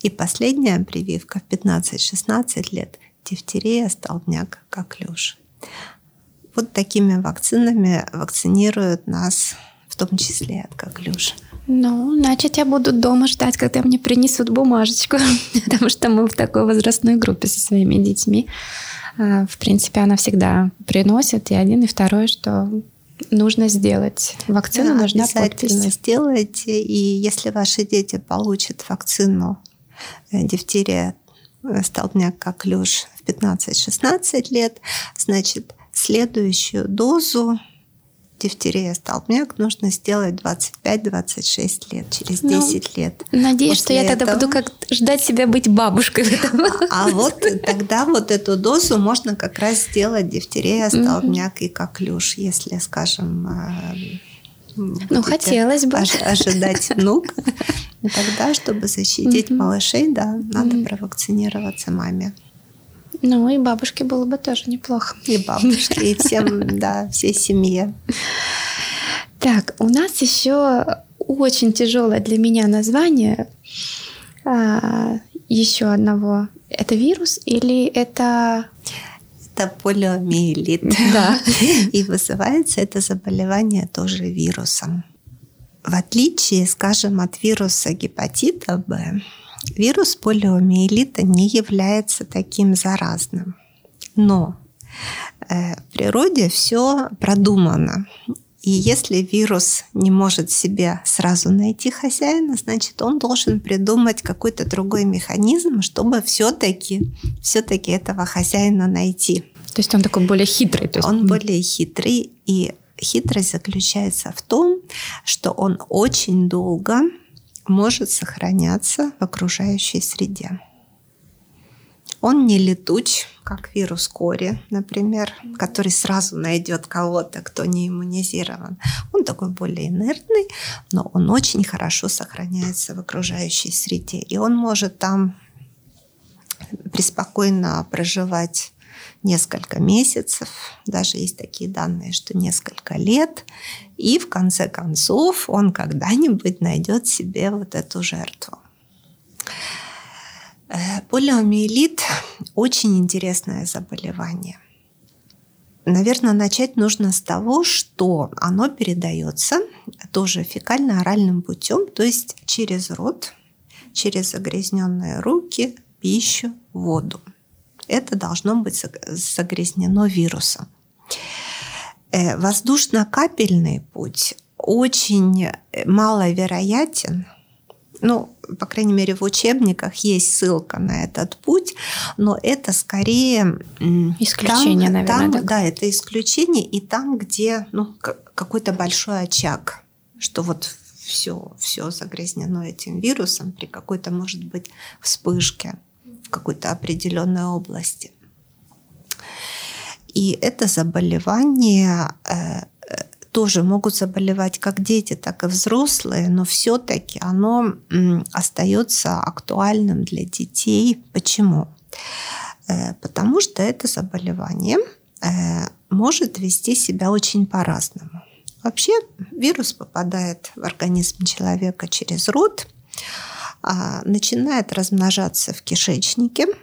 [SPEAKER 2] И последняя прививка в 15-16 лет. Дифтерия, столбняк, коклюш. Вот такими вакцинами вакцинируют нас том числе от коклюша.
[SPEAKER 1] Ну, значит, я буду дома ждать, когда мне принесут бумажечку, потому что мы в такой возрастной группе со своими детьми. А, в принципе, она всегда приносит и один, и второй, что нужно сделать. Вакцину да, нужна
[SPEAKER 2] подпись. сделайте. И если ваши дети получат вакцину э, дифтерия, э, столбняк, коклюш в 15-16 лет, значит, следующую дозу дифтерия, столбняк нужно сделать 25-26 лет, через 10 ну, лет.
[SPEAKER 1] Надеюсь, После что я тогда этого... буду как ждать себя быть бабушкой.
[SPEAKER 2] А вот тогда вот эту дозу можно как раз сделать дифтерия, столбняк и коклюш, если, скажем, э,
[SPEAKER 1] ну, хотелось бы.
[SPEAKER 2] ожидать внук. Тогда, чтобы защитить малышей, да, надо провакцинироваться маме.
[SPEAKER 1] Ну, и бабушке было бы тоже неплохо.
[SPEAKER 2] И бабушке, и всем, да, всей семье.
[SPEAKER 1] Так, у нас еще очень тяжелое для меня название а, еще одного. Это вирус или это
[SPEAKER 2] это полиомиелит. Да. И вызывается это заболевание тоже вирусом. В отличие, скажем, от вируса гепатита Б, Вирус полиомиелита не является таким заразным. Но э, в природе все продумано. И если вирус не может себе сразу найти хозяина, значит, он должен придумать какой-то другой механизм, чтобы все-таки все этого хозяина найти.
[SPEAKER 1] То есть он такой более хитрый. То есть...
[SPEAKER 2] Он более хитрый, и хитрость заключается в том, что он очень долго может сохраняться в окружающей среде. Он не летуч, как вирус кори, например, который сразу найдет кого-то, кто не иммунизирован. Он такой более инертный, но он очень хорошо сохраняется в окружающей среде. И он может там преспокойно проживать несколько месяцев, даже есть такие данные, что несколько лет, и в конце концов он когда-нибудь найдет себе вот эту жертву. Э, полиомиелит – очень интересное заболевание. Наверное, начать нужно с того, что оно передается тоже фекально-оральным путем, то есть через рот, через загрязненные руки, пищу, воду. Это должно быть загрязнено вирусом. Э, воздушно-капельный путь очень маловероятен – ну, по крайней мере, в учебниках есть ссылка на этот путь, но это скорее...
[SPEAKER 1] Исключение, там, наверное.
[SPEAKER 2] Там, да, это исключение, и там, где ну, какой-то большой очаг, что вот все, все загрязнено этим вирусом при какой-то, может быть, вспышке какой-то определенной области. И это заболевание э, тоже могут заболевать как дети, так и взрослые, но все-таки оно остается актуальным для детей. Почему? Э, потому что это заболевание э, может вести себя очень по-разному. Вообще вирус попадает в организм человека через рот, начинает размножаться в кишечнике –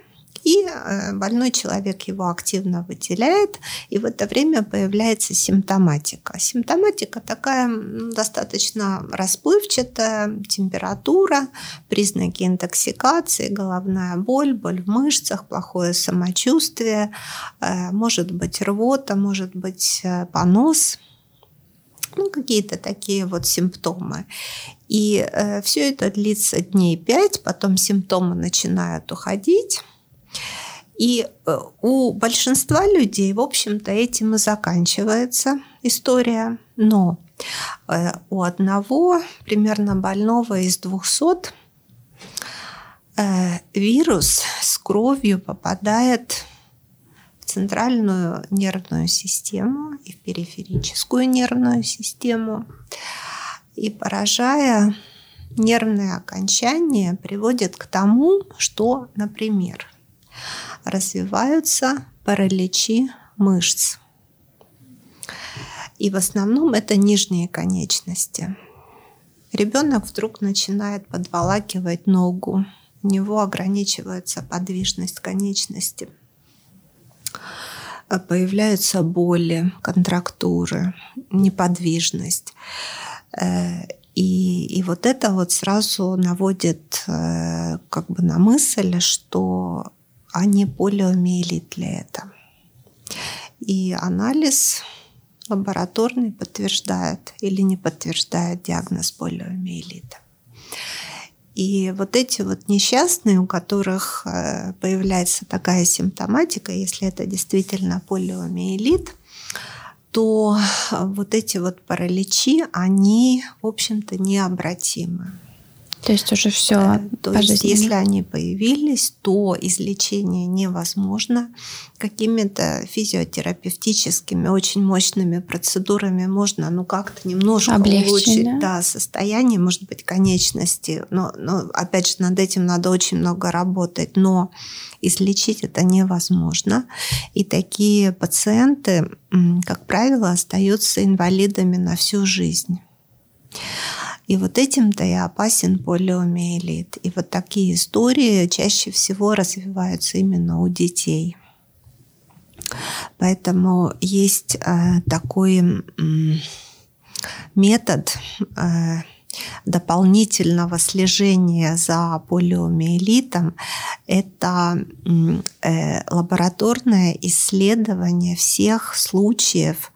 [SPEAKER 2] и э, больной человек его активно выделяет, и в это время появляется симптоматика. Симптоматика такая достаточно расплывчатая, температура, признаки интоксикации, головная боль, боль в мышцах, плохое самочувствие, э, может быть рвота, может быть э, понос, ну, какие-то такие вот симптомы. И э, все это длится дней пять, потом симптомы начинают уходить. И э, у большинства людей, в общем-то, этим и заканчивается история. Но э, у одного примерно больного из 200 э, вирус с кровью попадает в центральную нервную систему и в периферическую нервную систему. И поражая нервные окончания, приводит к тому, что, например, развиваются параличи мышц. И в основном это нижние конечности. Ребенок вдруг начинает подволакивать ногу, у него ограничивается подвижность конечности. Появляются боли, контрактуры, неподвижность. Э, и, и вот это вот сразу наводит э, как бы на мысль, что не полиомиелит ли это. И анализ лабораторный подтверждает или не подтверждает диагноз полиомиелита. И вот эти вот несчастные, у которых э, появляется такая симптоматика, если это действительно полиомиелит, то вот эти вот параличи, они, в общем-то, необратимы.
[SPEAKER 1] То есть уже все.
[SPEAKER 2] То есть, если они появились, то излечение невозможно. Какими-то физиотерапевтическими, очень мощными процедурами можно, ну, как-то немножко Облегчить, улучшить да? Да, состояние, может быть, конечности. Но, но, опять же, над этим надо очень много работать. Но излечить это невозможно. И такие пациенты, как правило, остаются инвалидами на всю жизнь. И вот этим-то и опасен полиомиелит. И вот такие истории чаще всего развиваются именно у детей. Поэтому есть э, такой э, метод э, дополнительного слежения за полиомиелитом – это э, лабораторное исследование всех случаев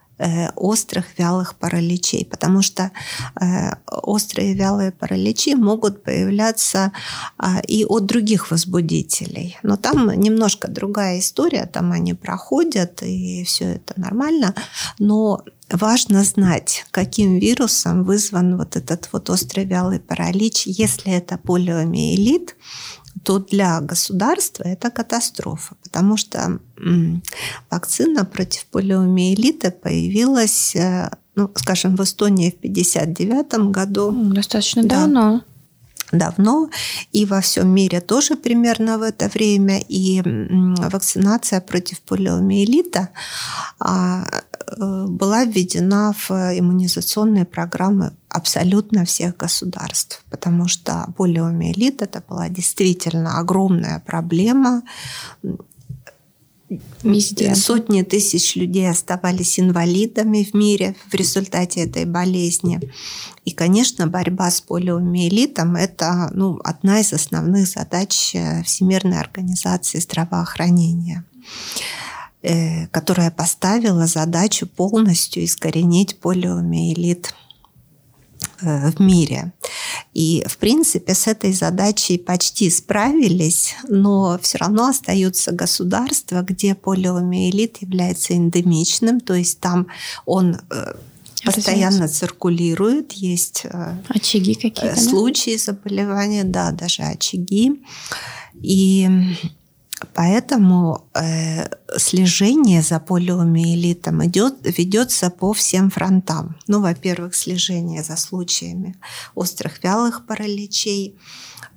[SPEAKER 2] острых вялых параличей, потому что э, острые вялые параличи могут появляться а, и от других возбудителей. Но там немножко другая история, там они проходят, и все это нормально. Но важно знать, каким вирусом вызван вот этот вот острый вялый паралич. Если это полиомиелит, то для государства это катастрофа, потому что вакцина против полиомиелита появилась, э, ну, скажем, в Эстонии в 1959 году.
[SPEAKER 1] Достаточно да. давно.
[SPEAKER 2] давно, и во всем мире тоже примерно в это время, и вакцинация против полиомиелита а, была введена в иммунизационные программы абсолютно всех государств, потому что полиомиелит это была действительно огромная проблема, Везде. Сотни тысяч людей оставались инвалидами в мире в результате этой болезни. И, конечно, борьба с полиомиелитом – это ну, одна из основных задач э, Всемирной организации здравоохранения э, которая поставила задачу полностью искоренить полиомиелит Э, в мире. И, в принципе, с этой задачей почти справились, но все равно остаются государства, где полиомиелит является эндемичным, то есть там он э, постоянно циркулирует, есть
[SPEAKER 1] э, очаги какие-то,
[SPEAKER 2] случаи да? заболевания, да, даже очаги. И Поэтому э, слежение за полиомиелитом идет, ведется по всем фронтам. Ну, во-первых, слежение за случаями острых вялых параличей,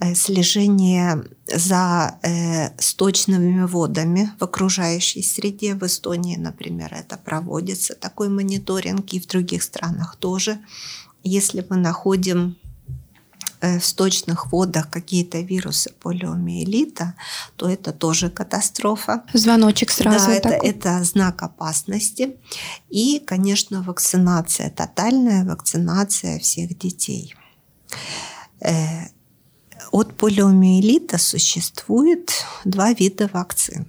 [SPEAKER 2] э, слежение за э, сточными водами в окружающей среде. В Эстонии, например, это проводится такой мониторинг, и в других странах тоже. Если мы находим в сточных водах какие-то вирусы полиомиелита, то это тоже катастрофа.
[SPEAKER 1] Звоночек сразу.
[SPEAKER 2] Да, это, это знак опасности. И, конечно, вакцинация, тотальная вакцинация всех детей. Э, от полиомиелита существует два вида вакцин.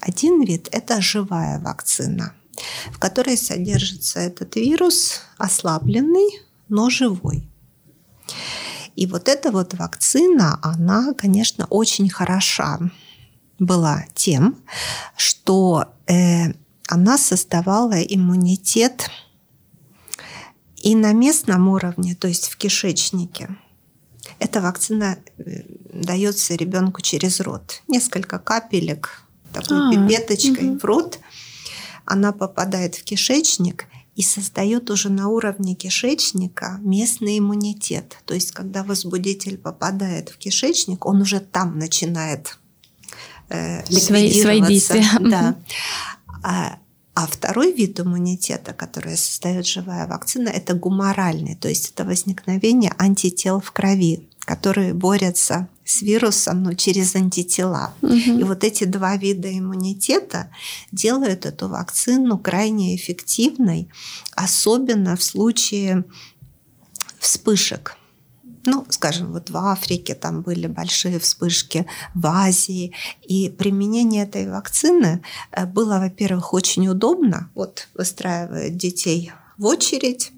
[SPEAKER 2] Один вид – это живая вакцина, в которой содержится этот вирус, ослабленный, но живой. И вот эта вот вакцина, она, конечно, очень хороша была тем, что э, она создавала иммунитет и на местном уровне, то есть в кишечнике. Эта вакцина э, дается ребенку через рот. Несколько капелек такой а, пипеточкой угу. в рот. Она попадает в кишечник, и создает уже на уровне кишечника местный иммунитет. То есть, когда возбудитель попадает в кишечник, он уже там начинает э, свои, свои действия. Да. А, а второй вид иммунитета, который создает живая вакцина, это гуморальный, то есть это возникновение антител в крови, которые борются с вирусом, но через антитела. Угу. И вот эти два вида иммунитета делают эту вакцину крайне эффективной, особенно в случае вспышек. Ну, скажем, вот в Африке там были большие вспышки, в Азии. И применение этой вакцины э, было, во-первых, очень удобно. Вот выстраивают детей в очередь,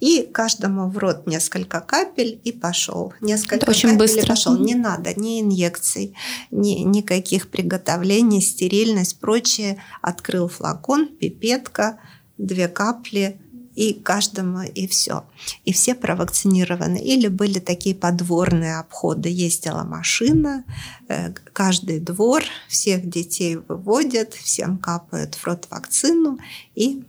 [SPEAKER 2] и каждому в рот несколько капель и пошел. Несколько
[SPEAKER 1] Это очень капель быстро.
[SPEAKER 2] пошел. Не надо ни инъекций, ни никаких приготовлений, стерильность, прочее. Открыл флакон, пипетка, две капли и каждому и все. И все провакцинированы. Или были такие подворные обходы. Ездила машина, э, каждый двор, всех детей выводят, всем капают в рот вакцину и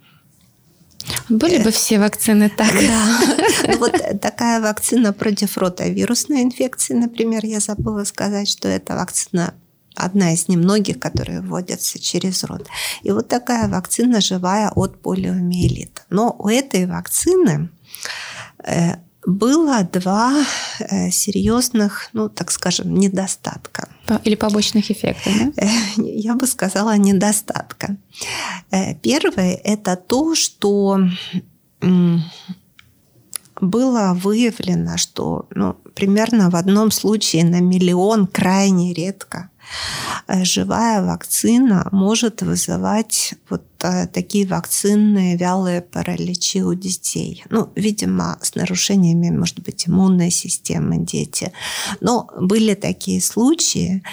[SPEAKER 1] были бы все вакцины так.
[SPEAKER 2] Да. Ну, вот такая вакцина против ротовирусной инфекции, например, я забыла сказать, что это вакцина одна из немногих, которые вводятся через рот. И вот такая вакцина живая от полиомиелита. Но у этой вакцины э, было два э, серьезных, ну, так скажем, недостатка.
[SPEAKER 1] Или побочных эффектов, да? Э,
[SPEAKER 2] я бы сказала, недостатка. Э, первый – это то, что было выявлено, что ну, примерно в одном случае на миллион крайне редко живая вакцина может вызывать вот э, такие вакцинные вялые параличи у детей. Ну, видимо, с нарушениями, может быть, иммунной системы дети. Но были такие случаи,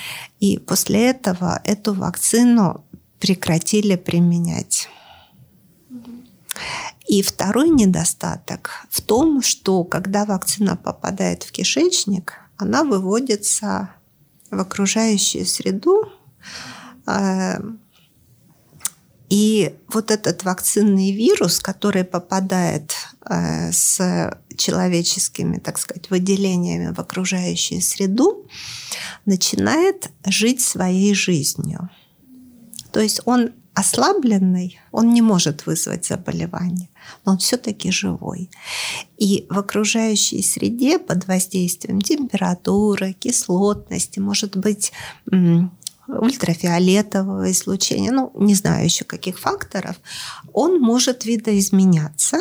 [SPEAKER 2] и после этого эту вакцину прекратили применять. И второй недостаток в том, что когда вакцина попадает в кишечник, она выводится в окружающую среду. Э, и вот этот вакцинный вирус, который попадает э, с человеческими, так сказать, выделениями в окружающую среду, начинает жить своей жизнью. То есть он ослабленный, он не может вызвать заболевание, но он все-таки живой. И в окружающей среде под воздействием температуры, кислотности, может быть, ультрафиолетового излучения, ну, не знаю еще каких факторов, он может видоизменяться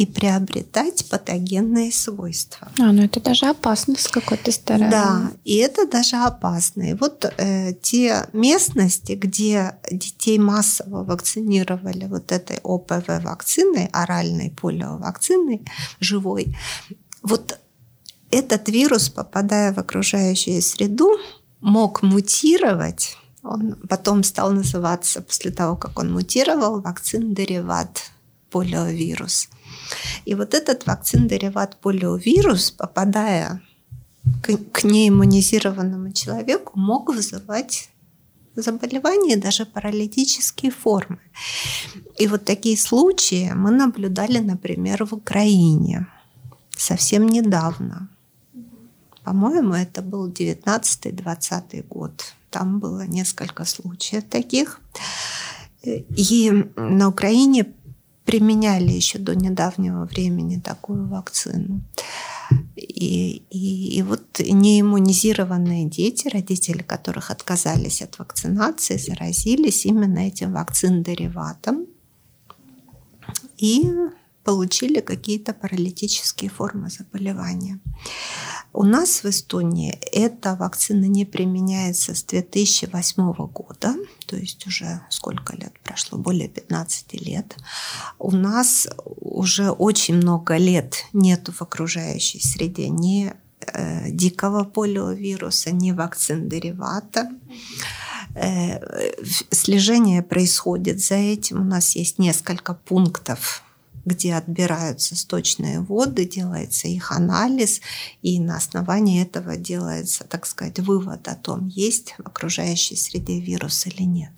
[SPEAKER 2] и приобретать патогенные свойства.
[SPEAKER 1] А, ну это даже опасно с какой-то стороны.
[SPEAKER 2] Да, и это даже опасно. И вот э, те местности, где детей массово вакцинировали вот этой ОПВ вакциной, оральной полиовакциной, живой, вот этот вирус, попадая в окружающую среду, мог мутировать. Он потом стал называться, после того, как он мутировал, вакцин-дериват полиовирус. И вот этот вакцин-дериват полиовирус, попадая к, к неиммунизированному человеку, мог вызывать заболевания, даже паралитические формы. И вот такие случаи мы наблюдали, например, в Украине совсем недавно. По-моему, это был 19-20 год. Там было несколько случаев таких. И на Украине применяли еще до недавнего времени такую вакцину. И, и, и вот неиммунизированные дети, родители которых отказались от вакцинации, заразились именно этим вакцин-дериватом. И получили какие-то паралитические формы заболевания. У нас в Эстонии эта вакцина не применяется с 2008 года, то есть уже сколько лет прошло, более 15 лет. У нас уже очень много лет нет в окружающей среде ни э, дикого полиовируса, ни вакцин деривата. Э, слежение происходит за этим. У нас есть несколько пунктов где отбираются сточные воды, делается их анализ, и на основании этого делается, так сказать, вывод о том, есть в окружающей среде вирус или нет.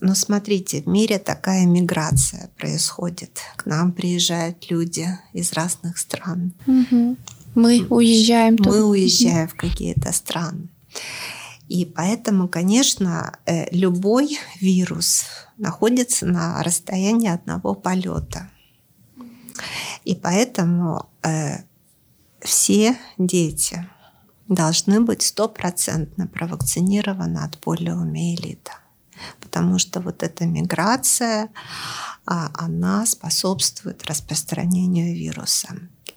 [SPEAKER 2] Но смотрите, в мире такая миграция происходит. К нам приезжают люди из разных стран.
[SPEAKER 1] Угу. Мы уезжаем.
[SPEAKER 2] Мы тут. уезжаем в какие-то страны. И поэтому, конечно, э, любой вирус находится на расстоянии одного полета. И поэтому э, все дети должны быть стопроцентно провакцинированы от полиомиелита. Потому что вот эта миграция, а, она способствует распространению вируса.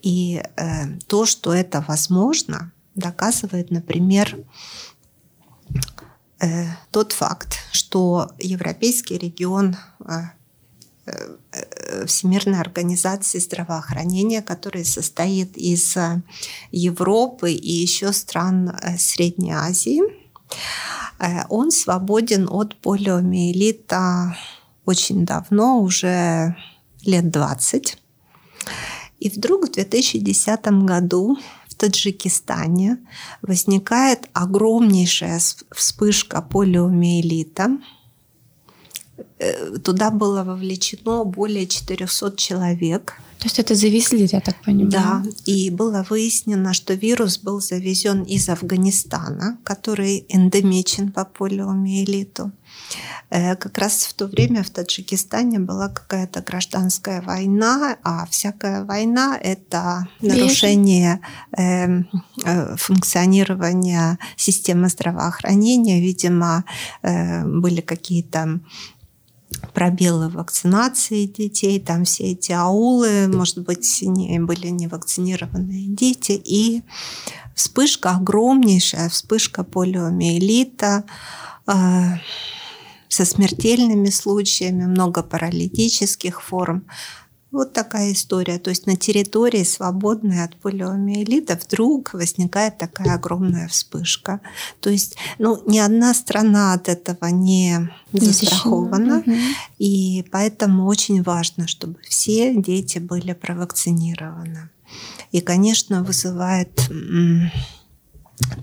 [SPEAKER 2] И э, то, что это возможно, доказывает, например, э, тот факт, что европейский регион э, Всемирной организации здравоохранения, которая состоит из э, Европы и еще стран э, Средней Азии. Он свободен от полиомиелита очень давно, уже лет 20. И вдруг в 2010 году в Таджикистане возникает огромнейшая вспышка полиомиелита – Э, туда было вовлечено более 400 человек.
[SPEAKER 1] То есть это завезли, я так понимаю?
[SPEAKER 2] Да, и было выяснено, что вирус был завезен из Афганистана, который эндемичен по полиомиелиту. Э, как раз в то время в Таджикистане была какая-то гражданская война, а всякая война – это нарушение э, функционирования системы здравоохранения. Видимо, были какие-то пробелы вакцинации детей, там все эти аулы, может быть, не, были не вакцинированные дети, и вспышка, огромнейшая вспышка полиомиелита, э, со смертельными случаями, много паралитических форм. Вот такая история. То есть на территории, свободной от полиомиелита, вдруг возникает такая огромная вспышка. То есть ну, ни одна страна от этого не застрахована. Угу. И поэтому очень важно, чтобы все дети были провакцинированы. И, конечно, вызывает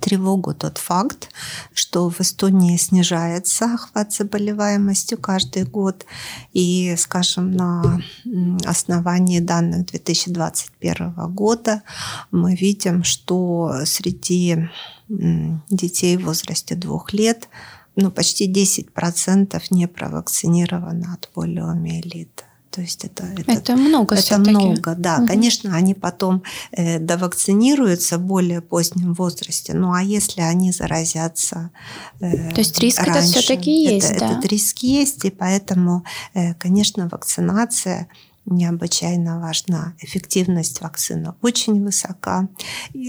[SPEAKER 2] тревогу тот факт, что в Эстонии снижается охват заболеваемостью каждый год. И, скажем, на основании данных 2021 года мы видим, что среди детей в возрасте двух лет ну, почти 10% не провакцинировано от полиомиелита. То есть это,
[SPEAKER 1] это, это много
[SPEAKER 2] Это много, да. Угу. Конечно, они потом э, довакцинируются в более позднем возрасте. Ну а если они заразятся
[SPEAKER 1] э, То есть риск раньше, это все-таки есть,
[SPEAKER 2] это,
[SPEAKER 1] да?
[SPEAKER 2] Этот риск есть, и поэтому, э, конечно, вакцинация необычайно важна. Эффективность вакцины очень высока.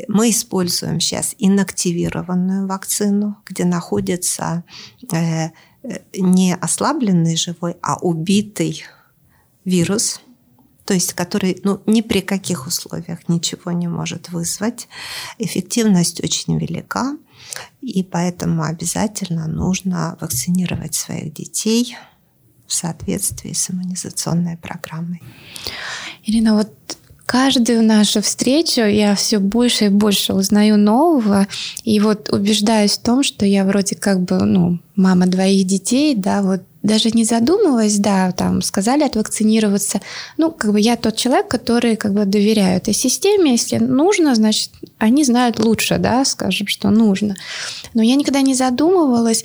[SPEAKER 2] Мы используем сейчас инактивированную вакцину, где находится э, э, не ослабленный живой, а убитый вирус, то есть который ну, ни при каких условиях ничего не может вызвать. Эффективность очень велика, и поэтому обязательно нужно вакцинировать своих детей в соответствии с иммунизационной программой.
[SPEAKER 1] Ирина, вот каждую нашу встречу я все больше и больше узнаю нового, и вот убеждаюсь в том, что я вроде как бы, ну, мама двоих детей, да, вот даже не задумываясь, да, там сказали отвакцинироваться. Ну, как бы я тот человек, который как бы доверяю этой системе. Если нужно, значит, они знают лучше, да, скажем, что нужно. Но я никогда не задумывалась,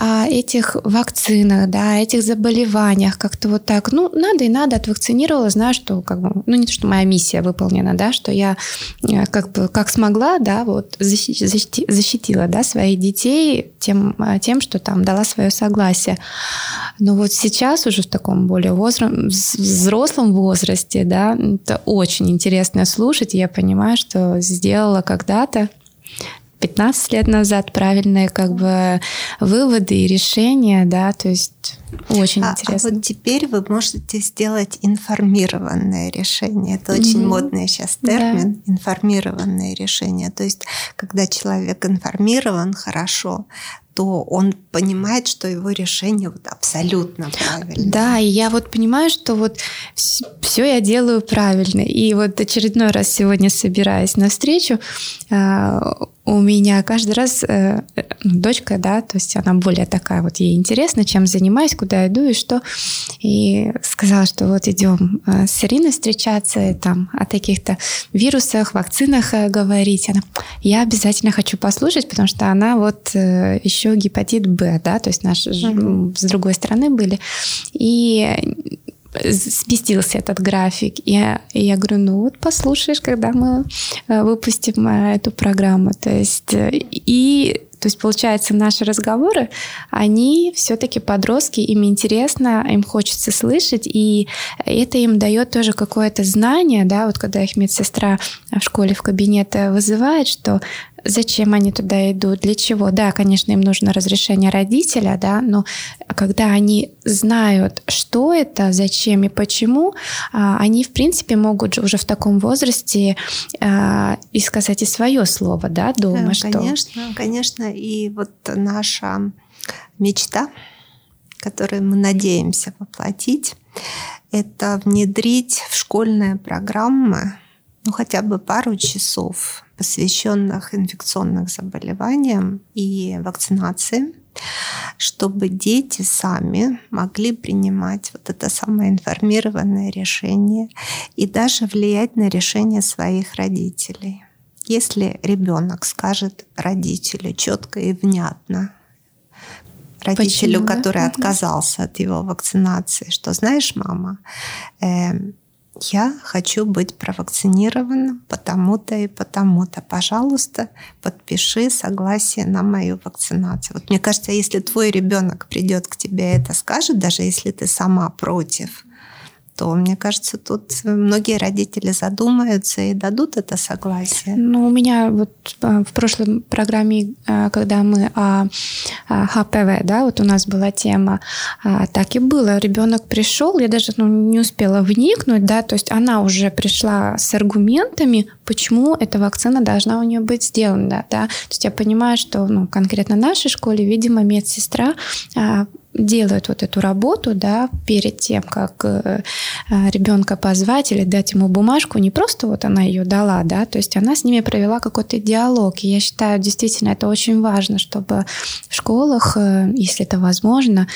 [SPEAKER 1] о этих вакцинах, да, о этих заболеваниях, как-то вот так, ну, надо и надо, отвакцинировала, знаю, что как бы, ну, не то, что моя миссия выполнена, да, что я э, как бы, как смогла, да, вот защити, защитила, да, своих детей тем, э, тем, что там дала свое согласие. Но вот сейчас уже в таком более возра... взрослом возрасте, да, это очень интересно слушать, я понимаю, что сделала когда-то 15 лет назад правильные как бы выводы и решения, да, то есть очень а, интересно.
[SPEAKER 2] А вот теперь вы можете сделать информированное решение. Это mm-hmm. очень модный сейчас термин да. информированное решение. То есть, когда человек информирован хорошо, то он понимает, что его решение вот абсолютно правильное.
[SPEAKER 1] Да, и я вот понимаю, что вот все я делаю правильно. И вот очередной раз сегодня собираясь на встречу, а, у меня каждый раз э, дочка, да, то есть она более такая, вот ей интересно, чем занимаюсь, куда иду и что. И сказала, что вот идем э, с Ириной встречаться, там о каких-то вирусах, вакцинах э, говорить. Она, я обязательно хочу послушать, потому что она вот э, еще гепатит Б, да, то есть наши mm-hmm. с другой стороны были. И сместился этот график. И я, и я говорю, ну вот послушаешь, когда мы э, выпустим э, эту программу. То есть э, и то есть, получается, наши разговоры, они все-таки подростки, им интересно, им хочется слышать, и это им дает тоже какое-то знание, да, вот когда их медсестра в школе в кабинет вызывает, что зачем они туда идут, для чего. Да, конечно, им нужно разрешение родителя, да, но когда они знают, что это, зачем и почему, а, они, в принципе, могут уже в таком возрасте а, и сказать и свое слово, да, дома.
[SPEAKER 2] Да, конечно, что... конечно. И вот наша мечта, которую мы надеемся воплотить, это внедрить в школьные программы ну, хотя бы пару часов посвященных инфекционным заболеваниям и вакцинации, чтобы дети сами могли принимать вот это самое информированное решение и даже влиять на решение своих родителей. Если ребенок скажет родителю четко и внятно, родителю, Почему, который да? отказался от его вакцинации, что знаешь, мама, э, я хочу быть провакцинированным потому-то и потому-то. Пожалуйста, подпиши согласие на мою вакцинацию. Вот мне кажется, если твой ребенок придет к тебе и это скажет, даже если ты сама против, то, мне кажется, тут многие родители задумаются и дадут это согласие.
[SPEAKER 1] Ну, у меня вот а, в прошлой программе, а, когда мы о ХПВ, да, вот у нас была тема, а, так и было. Ребенок пришел, я даже ну, не успела вникнуть, да, то есть она уже пришла с аргументами, почему эта вакцина должна у нее быть сделана, да. То есть я понимаю, что ну, конкретно в нашей школе, видимо, медсестра делают вот эту работу, да, перед тем, как э, ребенка позвать или дать ему бумажку, не просто вот она ее дала, да, то есть она с ними провела какой-то диалог. И я считаю, действительно, это очень важно, чтобы в школах, э, если это возможно,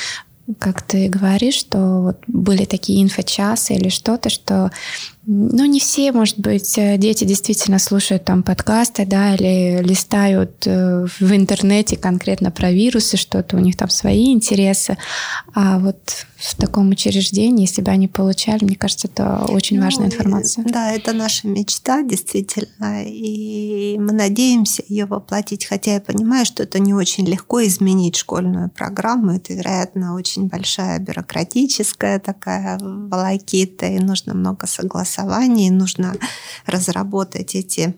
[SPEAKER 1] как ты говоришь, что вот были такие инфочасы или что-то, что ну, не все, может быть, э, дети действительно слушают там подкасты, да, или листают э, в интернете конкретно про вирусы, что-то у них там свои интересы. А вот в таком учреждении, если бы они получали, мне кажется, это очень ну, важная информация.
[SPEAKER 2] Да, это наша мечта, действительно, и мы надеемся ее воплотить, хотя я понимаю, что это не очень легко изменить школьную программу, это, вероятно, очень большая бюрократическая такая волокита, и нужно много согласовать согласовании нужно разработать эти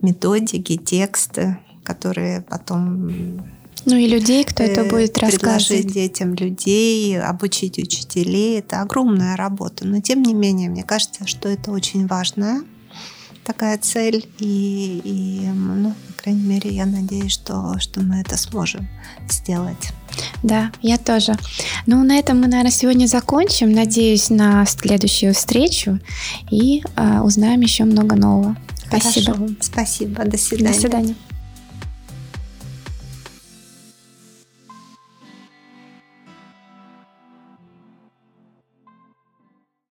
[SPEAKER 2] методики, тексты, которые потом
[SPEAKER 1] ну и людей, кто это э, будет рассказывать.
[SPEAKER 2] Предложить детям людей, обучить учителей. Это огромная работа. Но тем не менее, мне кажется, что это очень важная такая цель. И, и ну, по крайней мере, я надеюсь, что, что мы это сможем сделать.
[SPEAKER 1] Да, я тоже. Ну, на этом мы, наверное, сегодня закончим. Надеюсь на следующую встречу и э, узнаем еще много нового.
[SPEAKER 2] Спасибо. Хорошо. Спасибо. До свидания.
[SPEAKER 1] До свидания.